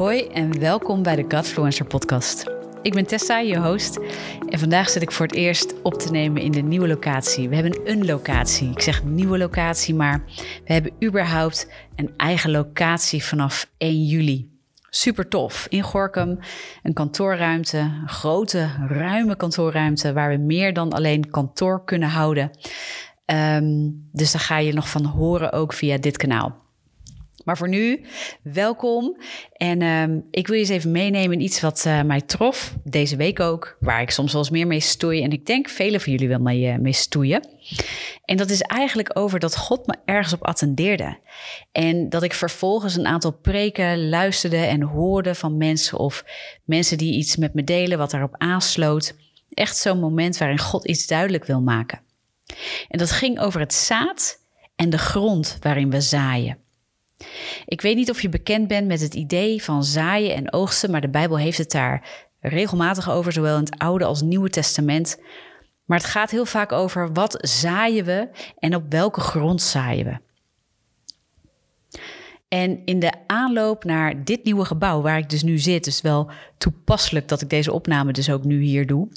Hoi en welkom bij de Godfluencer podcast. Ik ben Tessa, je host. En vandaag zit ik voor het eerst op te nemen in de nieuwe locatie. We hebben een locatie. Ik zeg nieuwe locatie, maar we hebben überhaupt een eigen locatie vanaf 1 juli. Super tof. In Gorkum een kantoorruimte, een grote, ruime kantoorruimte waar we meer dan alleen kantoor kunnen houden. Ehm, dus daar ga je nog van horen ook via dit kanaal. Maar voor nu, welkom. En uh, ik wil je eens even meenemen in iets wat uh, mij trof, deze week ook, waar ik soms wel eens meer mee stoei. En ik denk velen van jullie wel mee, uh, mee stoeien. En dat is eigenlijk over dat God me ergens op attendeerde. En dat ik vervolgens een aantal preken luisterde en hoorde van mensen of mensen die iets met me delen wat daarop aansloot. Echt zo'n moment waarin God iets duidelijk wil maken. En dat ging over het zaad en de grond waarin we zaaien. Ik weet niet of je bekend bent met het idee van zaaien en oogsten, maar de Bijbel heeft het daar regelmatig over, zowel in het Oude als Nieuwe Testament. Maar het gaat heel vaak over wat zaaien we en op welke grond zaaien we. En in de aanloop naar dit nieuwe gebouw, waar ik dus nu zit, is wel toepasselijk dat ik deze opname dus ook nu hier doe,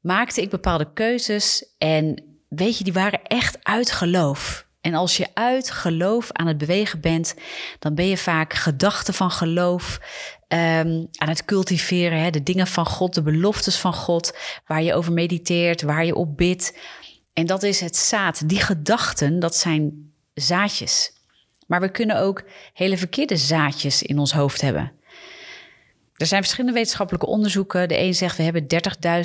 maakte ik bepaalde keuzes en weet je, die waren echt uit geloof. En als je uit geloof aan het bewegen bent, dan ben je vaak gedachten van geloof um, aan het cultiveren. Hè? De dingen van God, de beloftes van God, waar je over mediteert, waar je op bidt. En dat is het zaad. Die gedachten, dat zijn zaadjes. Maar we kunnen ook hele verkeerde zaadjes in ons hoofd hebben. Er zijn verschillende wetenschappelijke onderzoeken. De een zegt we hebben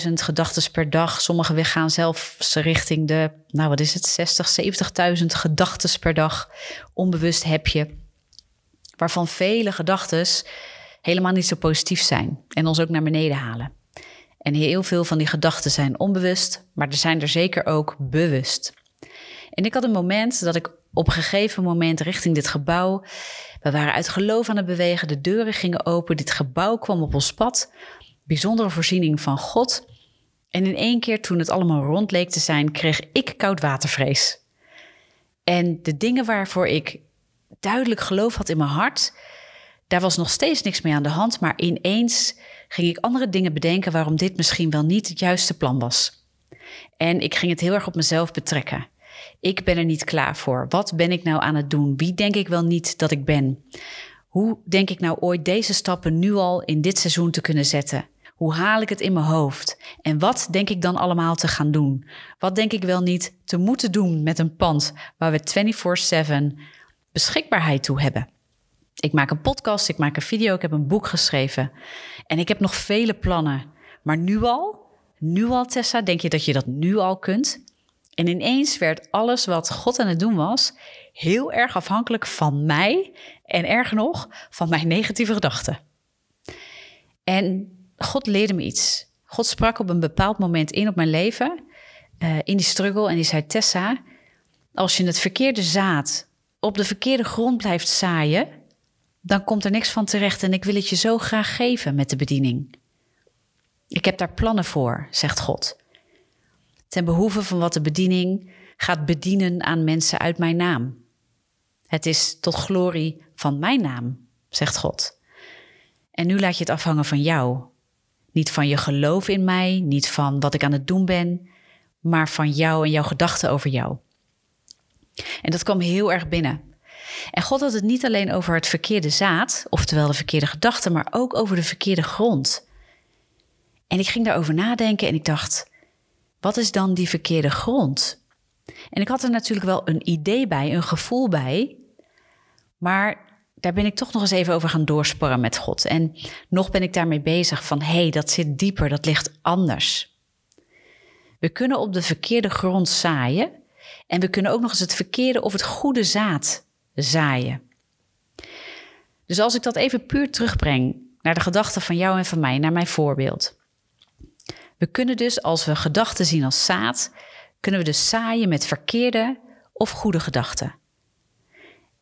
30.000 gedachten per dag. Sommigen gaan zelfs richting de, nou wat is het, 60, 70.000 gedachten per dag. Onbewust heb je. Waarvan vele gedachten helemaal niet zo positief zijn en ons ook naar beneden halen. En heel veel van die gedachten zijn onbewust, maar er zijn er zeker ook bewust. En ik had een moment dat ik op een gegeven moment richting dit gebouw we waren uit geloof aan het bewegen, de deuren gingen open, dit gebouw kwam op ons pad. Bijzondere voorziening van God. En in één keer, toen het allemaal rond leek te zijn, kreeg ik koudwatervrees. En de dingen waarvoor ik duidelijk geloof had in mijn hart, daar was nog steeds niks mee aan de hand. Maar ineens ging ik andere dingen bedenken waarom dit misschien wel niet het juiste plan was. En ik ging het heel erg op mezelf betrekken. Ik ben er niet klaar voor. Wat ben ik nou aan het doen? Wie denk ik wel niet dat ik ben? Hoe denk ik nou ooit deze stappen nu al in dit seizoen te kunnen zetten? Hoe haal ik het in mijn hoofd? En wat denk ik dan allemaal te gaan doen? Wat denk ik wel niet te moeten doen met een pand waar we 24/7 beschikbaarheid toe hebben? Ik maak een podcast, ik maak een video, ik heb een boek geschreven en ik heb nog vele plannen. Maar nu al, nu al Tessa, denk je dat je dat nu al kunt? En ineens werd alles wat God aan het doen was, heel erg afhankelijk van mij en erg nog van mijn negatieve gedachten. En God leerde me iets. God sprak op een bepaald moment in op mijn leven, uh, in die struggle, en die zei: Tessa, als je het verkeerde zaad op de verkeerde grond blijft zaaien, dan komt er niks van terecht en ik wil het je zo graag geven met de bediening. Ik heb daar plannen voor, zegt God ten behoeve van wat de bediening gaat bedienen aan mensen uit mijn naam. Het is tot glorie van mijn naam, zegt God. En nu laat je het afhangen van jou. Niet van je geloof in mij, niet van wat ik aan het doen ben, maar van jou en jouw gedachten over jou. En dat kwam heel erg binnen. En God had het niet alleen over het verkeerde zaad, oftewel de verkeerde gedachten, maar ook over de verkeerde grond. En ik ging daarover nadenken en ik dacht: wat is dan die verkeerde grond? En ik had er natuurlijk wel een idee bij, een gevoel bij. Maar daar ben ik toch nog eens even over gaan doorsporren met God. En nog ben ik daarmee bezig van hé, hey, dat zit dieper, dat ligt anders. We kunnen op de verkeerde grond zaaien. En we kunnen ook nog eens het verkeerde of het goede zaad zaaien. Dus als ik dat even puur terugbreng naar de gedachten van jou en van mij, naar mijn voorbeeld. We kunnen dus, als we gedachten zien als zaad, kunnen we dus zaaien met verkeerde of goede gedachten.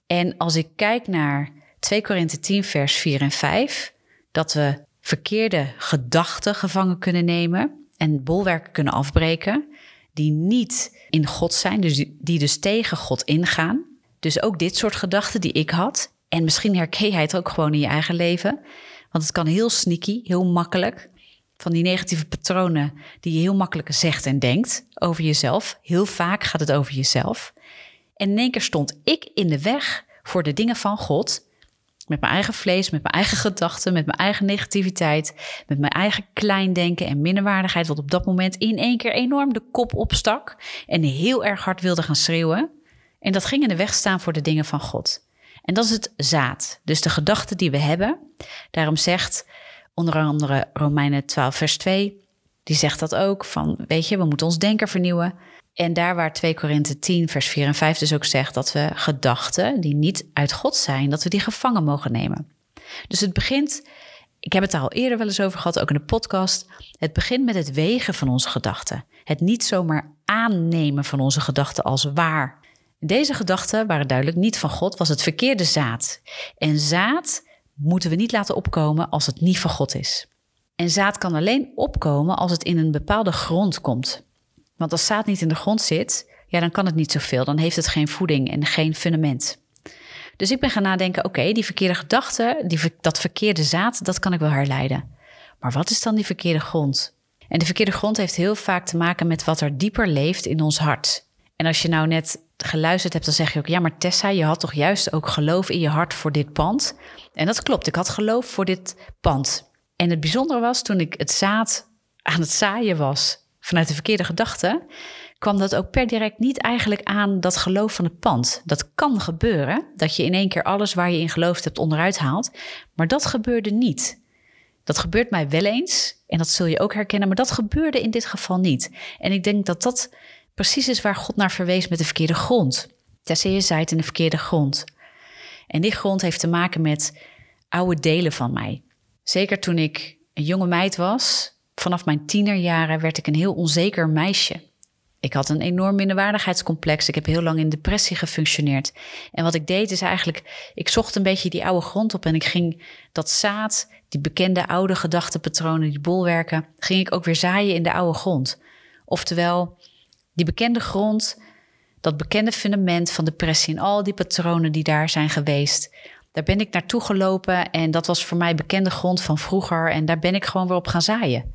En als ik kijk naar 2 Korinthe 10, vers 4 en 5, dat we verkeerde gedachten gevangen kunnen nemen en bolwerken kunnen afbreken, die niet in God zijn, dus die dus tegen God ingaan. Dus ook dit soort gedachten die ik had. En misschien herken jij het ook gewoon in je eigen leven. Want het kan heel sneaky, heel makkelijk. Van die negatieve patronen die je heel makkelijk zegt en denkt over jezelf. Heel vaak gaat het over jezelf. En in één keer stond ik in de weg voor de dingen van God. Met mijn eigen vlees, met mijn eigen gedachten, met mijn eigen negativiteit, met mijn eigen kleindenken en minderwaardigheid, wat op dat moment in één keer enorm de kop opstak en heel erg hard wilde gaan schreeuwen. En dat ging in de weg staan voor de dingen van God. En dat is het zaad, dus de gedachten die we hebben. Daarom zegt onder andere Romeinen 12, vers 2, die zegt dat ook, van weet je, we moeten ons denken vernieuwen. En daar waar 2 Korinthe 10, vers 4 en 5 dus ook zegt dat we gedachten die niet uit God zijn, dat we die gevangen mogen nemen. Dus het begint, ik heb het daar al eerder wel eens over gehad, ook in de podcast. Het begint met het wegen van onze gedachten. Het niet zomaar aannemen van onze gedachten als waar. Deze gedachten waren duidelijk niet van God, was het verkeerde zaad. En zaad moeten we niet laten opkomen als het niet van God is. En zaad kan alleen opkomen als het in een bepaalde grond komt. Want als zaad niet in de grond zit, ja, dan kan het niet zoveel. Dan heeft het geen voeding en geen fundament. Dus ik ben gaan nadenken, oké, die verkeerde gedachten, die, dat verkeerde zaad, dat kan ik wel herleiden. Maar wat is dan die verkeerde grond? En de verkeerde grond heeft heel vaak te maken met wat er dieper leeft in ons hart. En als je nou net geluisterd hebt, dan zeg je ook: ja, maar Tessa, je had toch juist ook geloof in je hart voor dit pand? En dat klopt, ik had geloof voor dit pand. En het bijzondere was, toen ik het zaad aan het zaaien was vanuit de verkeerde gedachten, kwam dat ook per direct niet eigenlijk aan dat geloof van het pand. Dat kan gebeuren, dat je in één keer alles waar je in geloofd hebt onderuit haalt, maar dat gebeurde niet. Dat gebeurt mij wel eens en dat zul je ook herkennen, maar dat gebeurde in dit geval niet. En ik denk dat dat precies is waar God naar verwees met de verkeerde grond. Tessa, je zaait in de verkeerde grond. En die grond heeft te maken met oude delen van mij. Zeker toen ik een jonge meid was, vanaf mijn tienerjaren werd ik een heel onzeker meisje. Ik had een enorm minderwaardigheidscomplex. Ik heb heel lang in depressie gefunctioneerd. En wat ik deed is eigenlijk, ik zocht een beetje die oude grond op en ik ging dat zaad, die bekende oude gedachtenpatronen, die bolwerken, ging ik ook weer zaaien in de oude grond. Oftewel, die bekende grond, dat bekende fundament van depressie en al die patronen die daar zijn geweest. Daar ben ik naartoe gelopen en dat was voor mij bekende grond van vroeger en daar ben ik gewoon weer op gaan zaaien.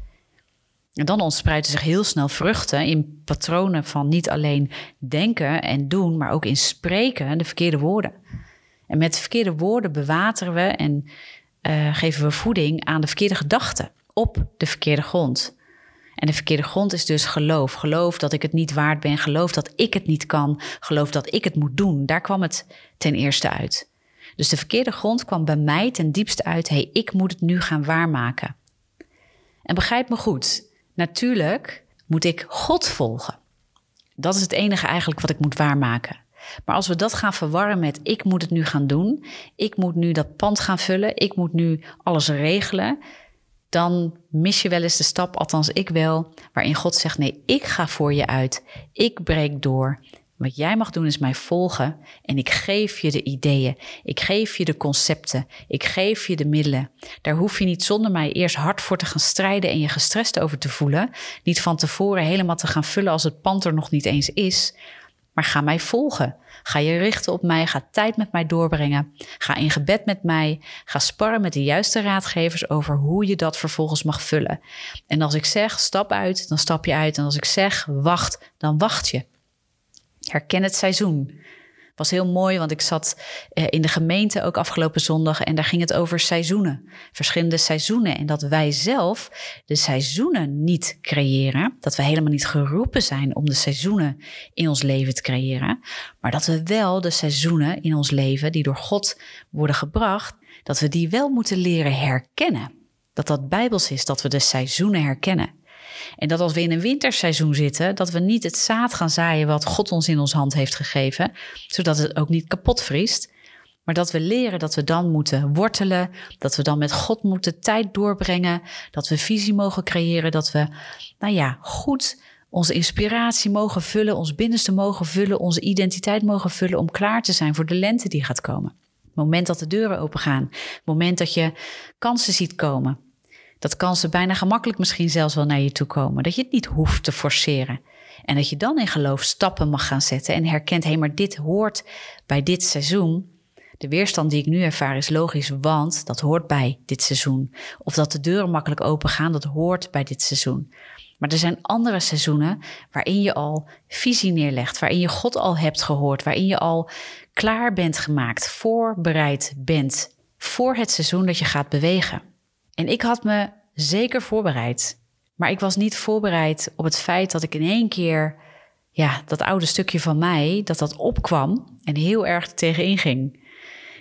En dan ontspreiden zich heel snel vruchten in patronen van niet alleen denken en doen, maar ook in spreken de verkeerde woorden. En met de verkeerde woorden bewateren we en uh, geven we voeding aan de verkeerde gedachten op de verkeerde grond. En de verkeerde grond is dus geloof. Geloof dat ik het niet waard ben. Geloof dat ik het niet kan. Geloof dat ik het moet doen. Daar kwam het ten eerste uit. Dus de verkeerde grond kwam bij mij ten diepste uit: hé, hey, ik moet het nu gaan waarmaken. En begrijp me goed, natuurlijk moet ik God volgen. Dat is het enige eigenlijk wat ik moet waarmaken. Maar als we dat gaan verwarren met ik moet het nu gaan doen, ik moet nu dat pand gaan vullen, ik moet nu alles regelen, dan mis je wel eens de stap, althans ik wel, waarin God zegt: Nee, ik ga voor je uit. Ik breek door. Wat jij mag doen is mij volgen en ik geef je de ideeën. Ik geef je de concepten. Ik geef je de middelen. Daar hoef je niet zonder mij eerst hard voor te gaan strijden en je gestrest over te voelen. Niet van tevoren helemaal te gaan vullen als het pand er nog niet eens is. Maar ga mij volgen. Ga je richten op mij, ga tijd met mij doorbrengen. Ga in gebed met mij. Ga sparren met de juiste raadgevers over hoe je dat vervolgens mag vullen. En als ik zeg stap uit, dan stap je uit. En als ik zeg wacht, dan wacht je. Herken het seizoen was heel mooi, want ik zat eh, in de gemeente ook afgelopen zondag en daar ging het over seizoenen, verschillende seizoenen. En dat wij zelf de seizoenen niet creëren, dat we helemaal niet geroepen zijn om de seizoenen in ons leven te creëren, maar dat we wel de seizoenen in ons leven die door God worden gebracht, dat we die wel moeten leren herkennen. Dat dat bijbels is, dat we de seizoenen herkennen. En dat als we in een winterseizoen zitten, dat we niet het zaad gaan zaaien wat God ons in ons hand heeft gegeven, zodat het ook niet kapot vriest. Maar dat we leren dat we dan moeten wortelen, dat we dan met God moeten tijd doorbrengen, dat we visie mogen creëren, dat we, nou ja, goed onze inspiratie mogen vullen, ons binnenste mogen vullen, onze identiteit mogen vullen om klaar te zijn voor de lente die gaat komen. Moment dat de deuren opengaan, moment dat je kansen ziet komen, dat kansen bijna gemakkelijk misschien zelfs wel naar je toe komen. Dat je het niet hoeft te forceren. En dat je dan in geloof stappen mag gaan zetten en herkent, hé, maar dit hoort bij dit seizoen. De weerstand die ik nu ervaar is logisch, want dat hoort bij dit seizoen. Of dat de deuren makkelijk open gaan, dat hoort bij dit seizoen. Maar er zijn andere seizoenen waarin je al visie neerlegt, waarin je God al hebt gehoord, waarin je al klaar bent gemaakt, voorbereid bent voor het seizoen dat je gaat bewegen. En ik had me zeker voorbereid, maar ik was niet voorbereid op het feit dat ik in één keer, ja, dat oude stukje van mij, dat dat opkwam en heel erg tegenin ging.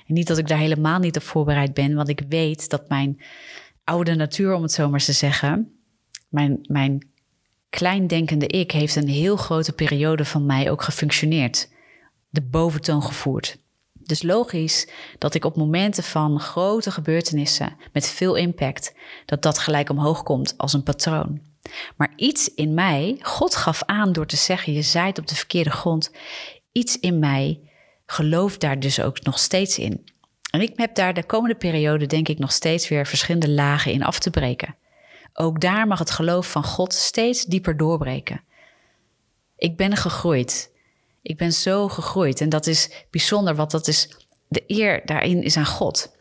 En niet dat ik daar helemaal niet op voorbereid ben, want ik weet dat mijn oude natuur, om het zo maar te zeggen, mijn, mijn kleindenkende ik heeft een heel grote periode van mij ook gefunctioneerd. De boventoon gevoerd. Dus logisch dat ik op momenten van grote gebeurtenissen met veel impact, dat dat gelijk omhoog komt als een patroon. Maar iets in mij, God gaf aan door te zeggen: je zaait op de verkeerde grond. Iets in mij gelooft daar dus ook nog steeds in. En ik heb daar de komende periode, denk ik, nog steeds weer verschillende lagen in af te breken. Ook daar mag het geloof van God steeds dieper doorbreken. Ik ben gegroeid. Ik ben zo gegroeid. En dat is bijzonder, want dat is de eer daarin is aan God.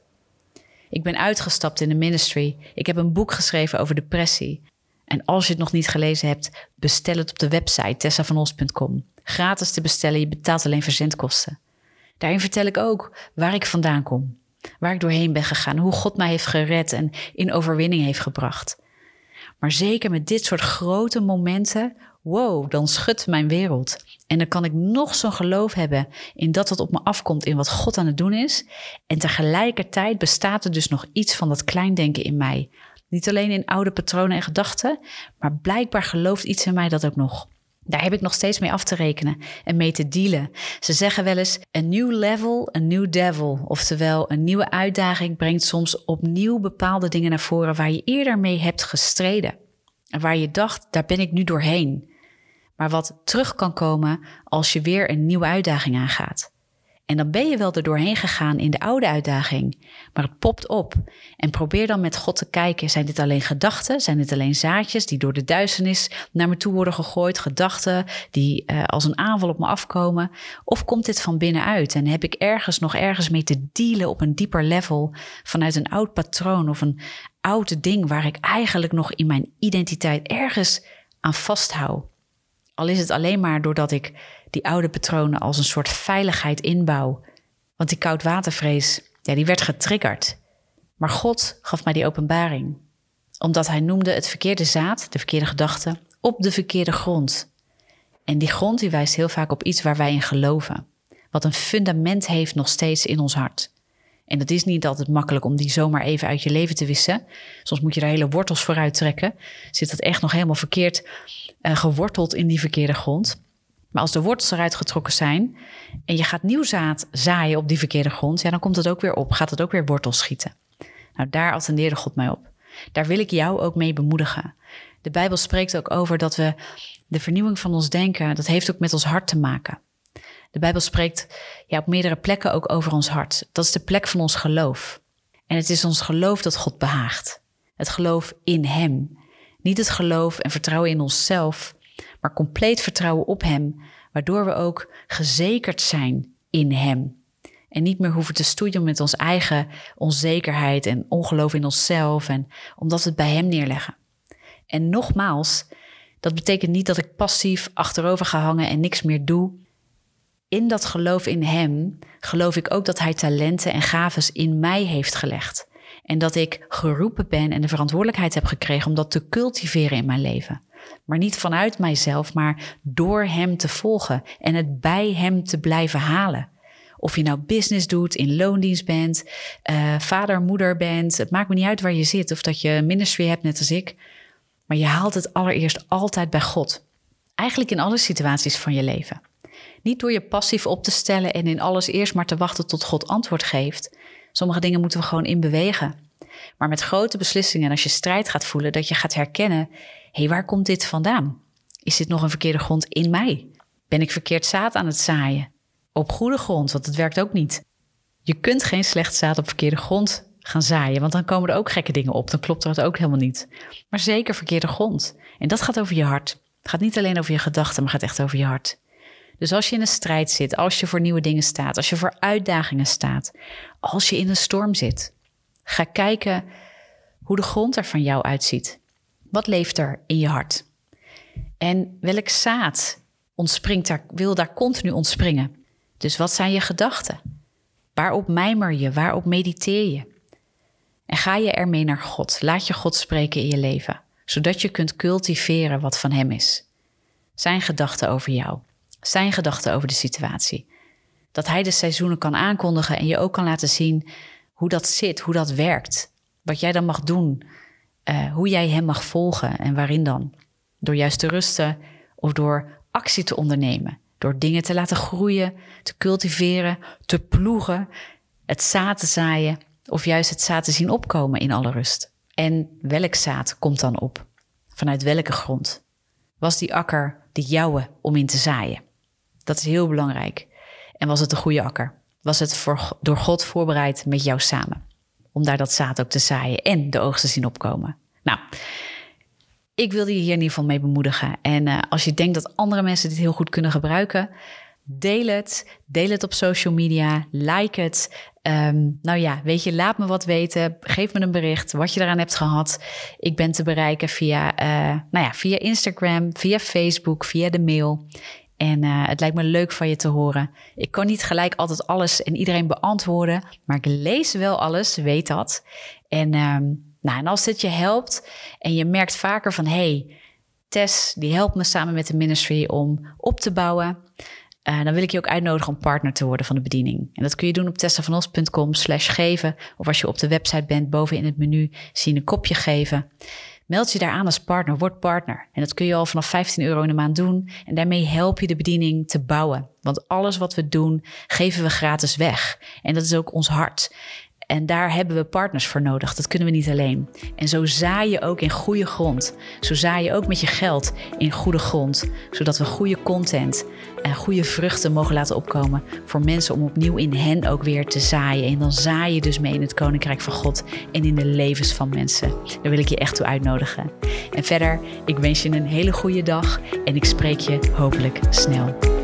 Ik ben uitgestapt in de ministry. Ik heb een boek geschreven over depressie. En als je het nog niet gelezen hebt, bestel het op de website tessavanos.com. Gratis te bestellen, je betaalt alleen verzendkosten. Daarin vertel ik ook waar ik vandaan kom, waar ik doorheen ben gegaan, hoe God mij heeft gered en in overwinning heeft gebracht. Maar zeker met dit soort grote momenten, wow, dan schudt mijn wereld. En dan kan ik nog zo'n geloof hebben in dat wat op me afkomt, in wat God aan het doen is. En tegelijkertijd bestaat er dus nog iets van dat kleindenken in mij. Niet alleen in oude patronen en gedachten, maar blijkbaar gelooft iets in mij dat ook nog. Daar heb ik nog steeds mee af te rekenen en mee te dealen. Ze zeggen wel eens: een new level, een new devil. Oftewel, een nieuwe uitdaging brengt soms opnieuw bepaalde dingen naar voren waar je eerder mee hebt gestreden. En waar je dacht: daar ben ik nu doorheen. Maar wat terug kan komen als je weer een nieuwe uitdaging aangaat. En dan ben je wel er doorheen gegaan in de oude uitdaging, maar het popt op. En probeer dan met God te kijken: zijn dit alleen gedachten? Zijn dit alleen zaadjes die door de duisternis naar me toe worden gegooid? Gedachten die uh, als een aanval op me afkomen? Of komt dit van binnenuit en heb ik ergens nog ergens mee te dealen op een dieper level vanuit een oud patroon of een oud ding waar ik eigenlijk nog in mijn identiteit ergens aan vasthoud? Al is het alleen maar doordat ik die oude patronen als een soort veiligheid inbouw. Want die koudwatervrees, ja, die werd getriggerd. Maar God gaf mij die openbaring. Omdat hij noemde het verkeerde zaad, de verkeerde gedachte, op de verkeerde grond. En die grond die wijst heel vaak op iets waar wij in geloven. Wat een fundament heeft nog steeds in ons hart. En dat is niet altijd makkelijk om die zomaar even uit je leven te wissen. Soms moet je er hele wortels voor uittrekken. Zit dat echt nog helemaal verkeerd uh, geworteld in die verkeerde grond. Maar als de wortels eruit getrokken zijn en je gaat nieuw zaad zaaien op die verkeerde grond, ja, dan komt het ook weer op, gaat het ook weer wortels schieten. Nou, daar attendeerde God mij op. Daar wil ik jou ook mee bemoedigen. De Bijbel spreekt ook over dat we de vernieuwing van ons denken, dat heeft ook met ons hart te maken. De Bijbel spreekt ja, op meerdere plekken ook over ons hart. Dat is de plek van ons geloof. En het is ons geloof dat God behaagt. Het geloof in Hem. Niet het geloof en vertrouwen in onszelf, maar compleet vertrouwen op Hem, waardoor we ook gezekerd zijn in Hem. En niet meer hoeven te stoeien met onze eigen onzekerheid en ongeloof in onszelf, en omdat we het bij Hem neerleggen. En nogmaals, dat betekent niet dat ik passief achterover ga hangen en niks meer doe. In dat geloof in Hem geloof ik ook dat Hij talenten en gaves in mij heeft gelegd. En dat ik geroepen ben en de verantwoordelijkheid heb gekregen om dat te cultiveren in mijn leven. Maar niet vanuit mijzelf, maar door Hem te volgen en het bij Hem te blijven halen. Of je nou business doet, in loondienst bent, uh, vader, moeder bent. Het maakt me niet uit waar je zit of dat je ministry hebt, net als ik. Maar je haalt het allereerst altijd bij God. Eigenlijk in alle situaties van je leven. Niet door je passief op te stellen en in alles eerst maar te wachten tot God antwoord geeft. Sommige dingen moeten we gewoon in bewegen. Maar met grote beslissingen, als je strijd gaat voelen, dat je gaat herkennen: hé, hey, waar komt dit vandaan? Is dit nog een verkeerde grond in mij? Ben ik verkeerd zaad aan het zaaien? Op goede grond, want het werkt ook niet. Je kunt geen slecht zaad op verkeerde grond gaan zaaien, want dan komen er ook gekke dingen op. Dan klopt het ook helemaal niet. Maar zeker verkeerde grond. En dat gaat over je hart. Het gaat niet alleen over je gedachten, maar gaat echt over je hart. Dus als je in een strijd zit, als je voor nieuwe dingen staat, als je voor uitdagingen staat, als je in een storm zit, ga kijken hoe de grond er van jou uitziet. Wat leeft er in je hart? En welk zaad ontspringt daar, wil daar continu ontspringen? Dus wat zijn je gedachten? Waarop mijmer je? Waarop mediteer je? En ga je ermee naar God? Laat je God spreken in je leven, zodat je kunt cultiveren wat van Hem is. Zijn gedachten over jou, zijn gedachten over de situatie. Dat Hij de seizoenen kan aankondigen en je ook kan laten zien hoe dat zit, hoe dat werkt. Wat jij dan mag doen, uh, hoe jij Hem mag volgen en waarin dan. Door juist te rusten of door actie te ondernemen. Door dingen te laten groeien, te cultiveren, te ploegen, het zaad te zaaien of juist het zaad te zien opkomen in alle rust. En welk zaad komt dan op? Vanuit welke grond? Was die akker de jouwe om in te zaaien? Dat is heel belangrijk. En was het een goede akker? Was het voor, door God voorbereid met jou samen? Om daar dat zaad ook te zaaien en de oogst te zien opkomen. Nou, ik wil je hier in ieder geval mee bemoedigen. En uh, als je denkt dat andere mensen dit heel goed kunnen gebruiken, deel het. Deel het op social media. Like het. Um, nou ja, weet je, laat me wat weten. Geef me een bericht wat je eraan hebt gehad. Ik ben te bereiken via, uh, nou ja, via Instagram, via Facebook, via de mail. En uh, het lijkt me leuk van je te horen. Ik kan niet gelijk altijd alles en iedereen beantwoorden, maar ik lees wel alles, weet dat. En um, nou, en als dit je helpt en je merkt vaker van... hey, Tess, die helpt me samen met de ministry om op te bouwen... Uh, dan wil ik je ook uitnodigen om partner te worden van de bediening. En dat kun je doen op tessavanos.com slash geven. Of als je op de website bent, boven in het menu zie je een kopje geven. Meld je daar aan als partner, word partner. En dat kun je al vanaf 15 euro in de maand doen. En daarmee help je de bediening te bouwen. Want alles wat we doen, geven we gratis weg. En dat is ook ons hart. En daar hebben we partners voor nodig. Dat kunnen we niet alleen. En zo zaai je ook in goede grond. Zo zaai je ook met je geld in goede grond. Zodat we goede content en goede vruchten mogen laten opkomen voor mensen om opnieuw in hen ook weer te zaaien. En dan zaai je dus mee in het Koninkrijk van God en in de levens van mensen. Daar wil ik je echt toe uitnodigen. En verder, ik wens je een hele goede dag en ik spreek je hopelijk snel.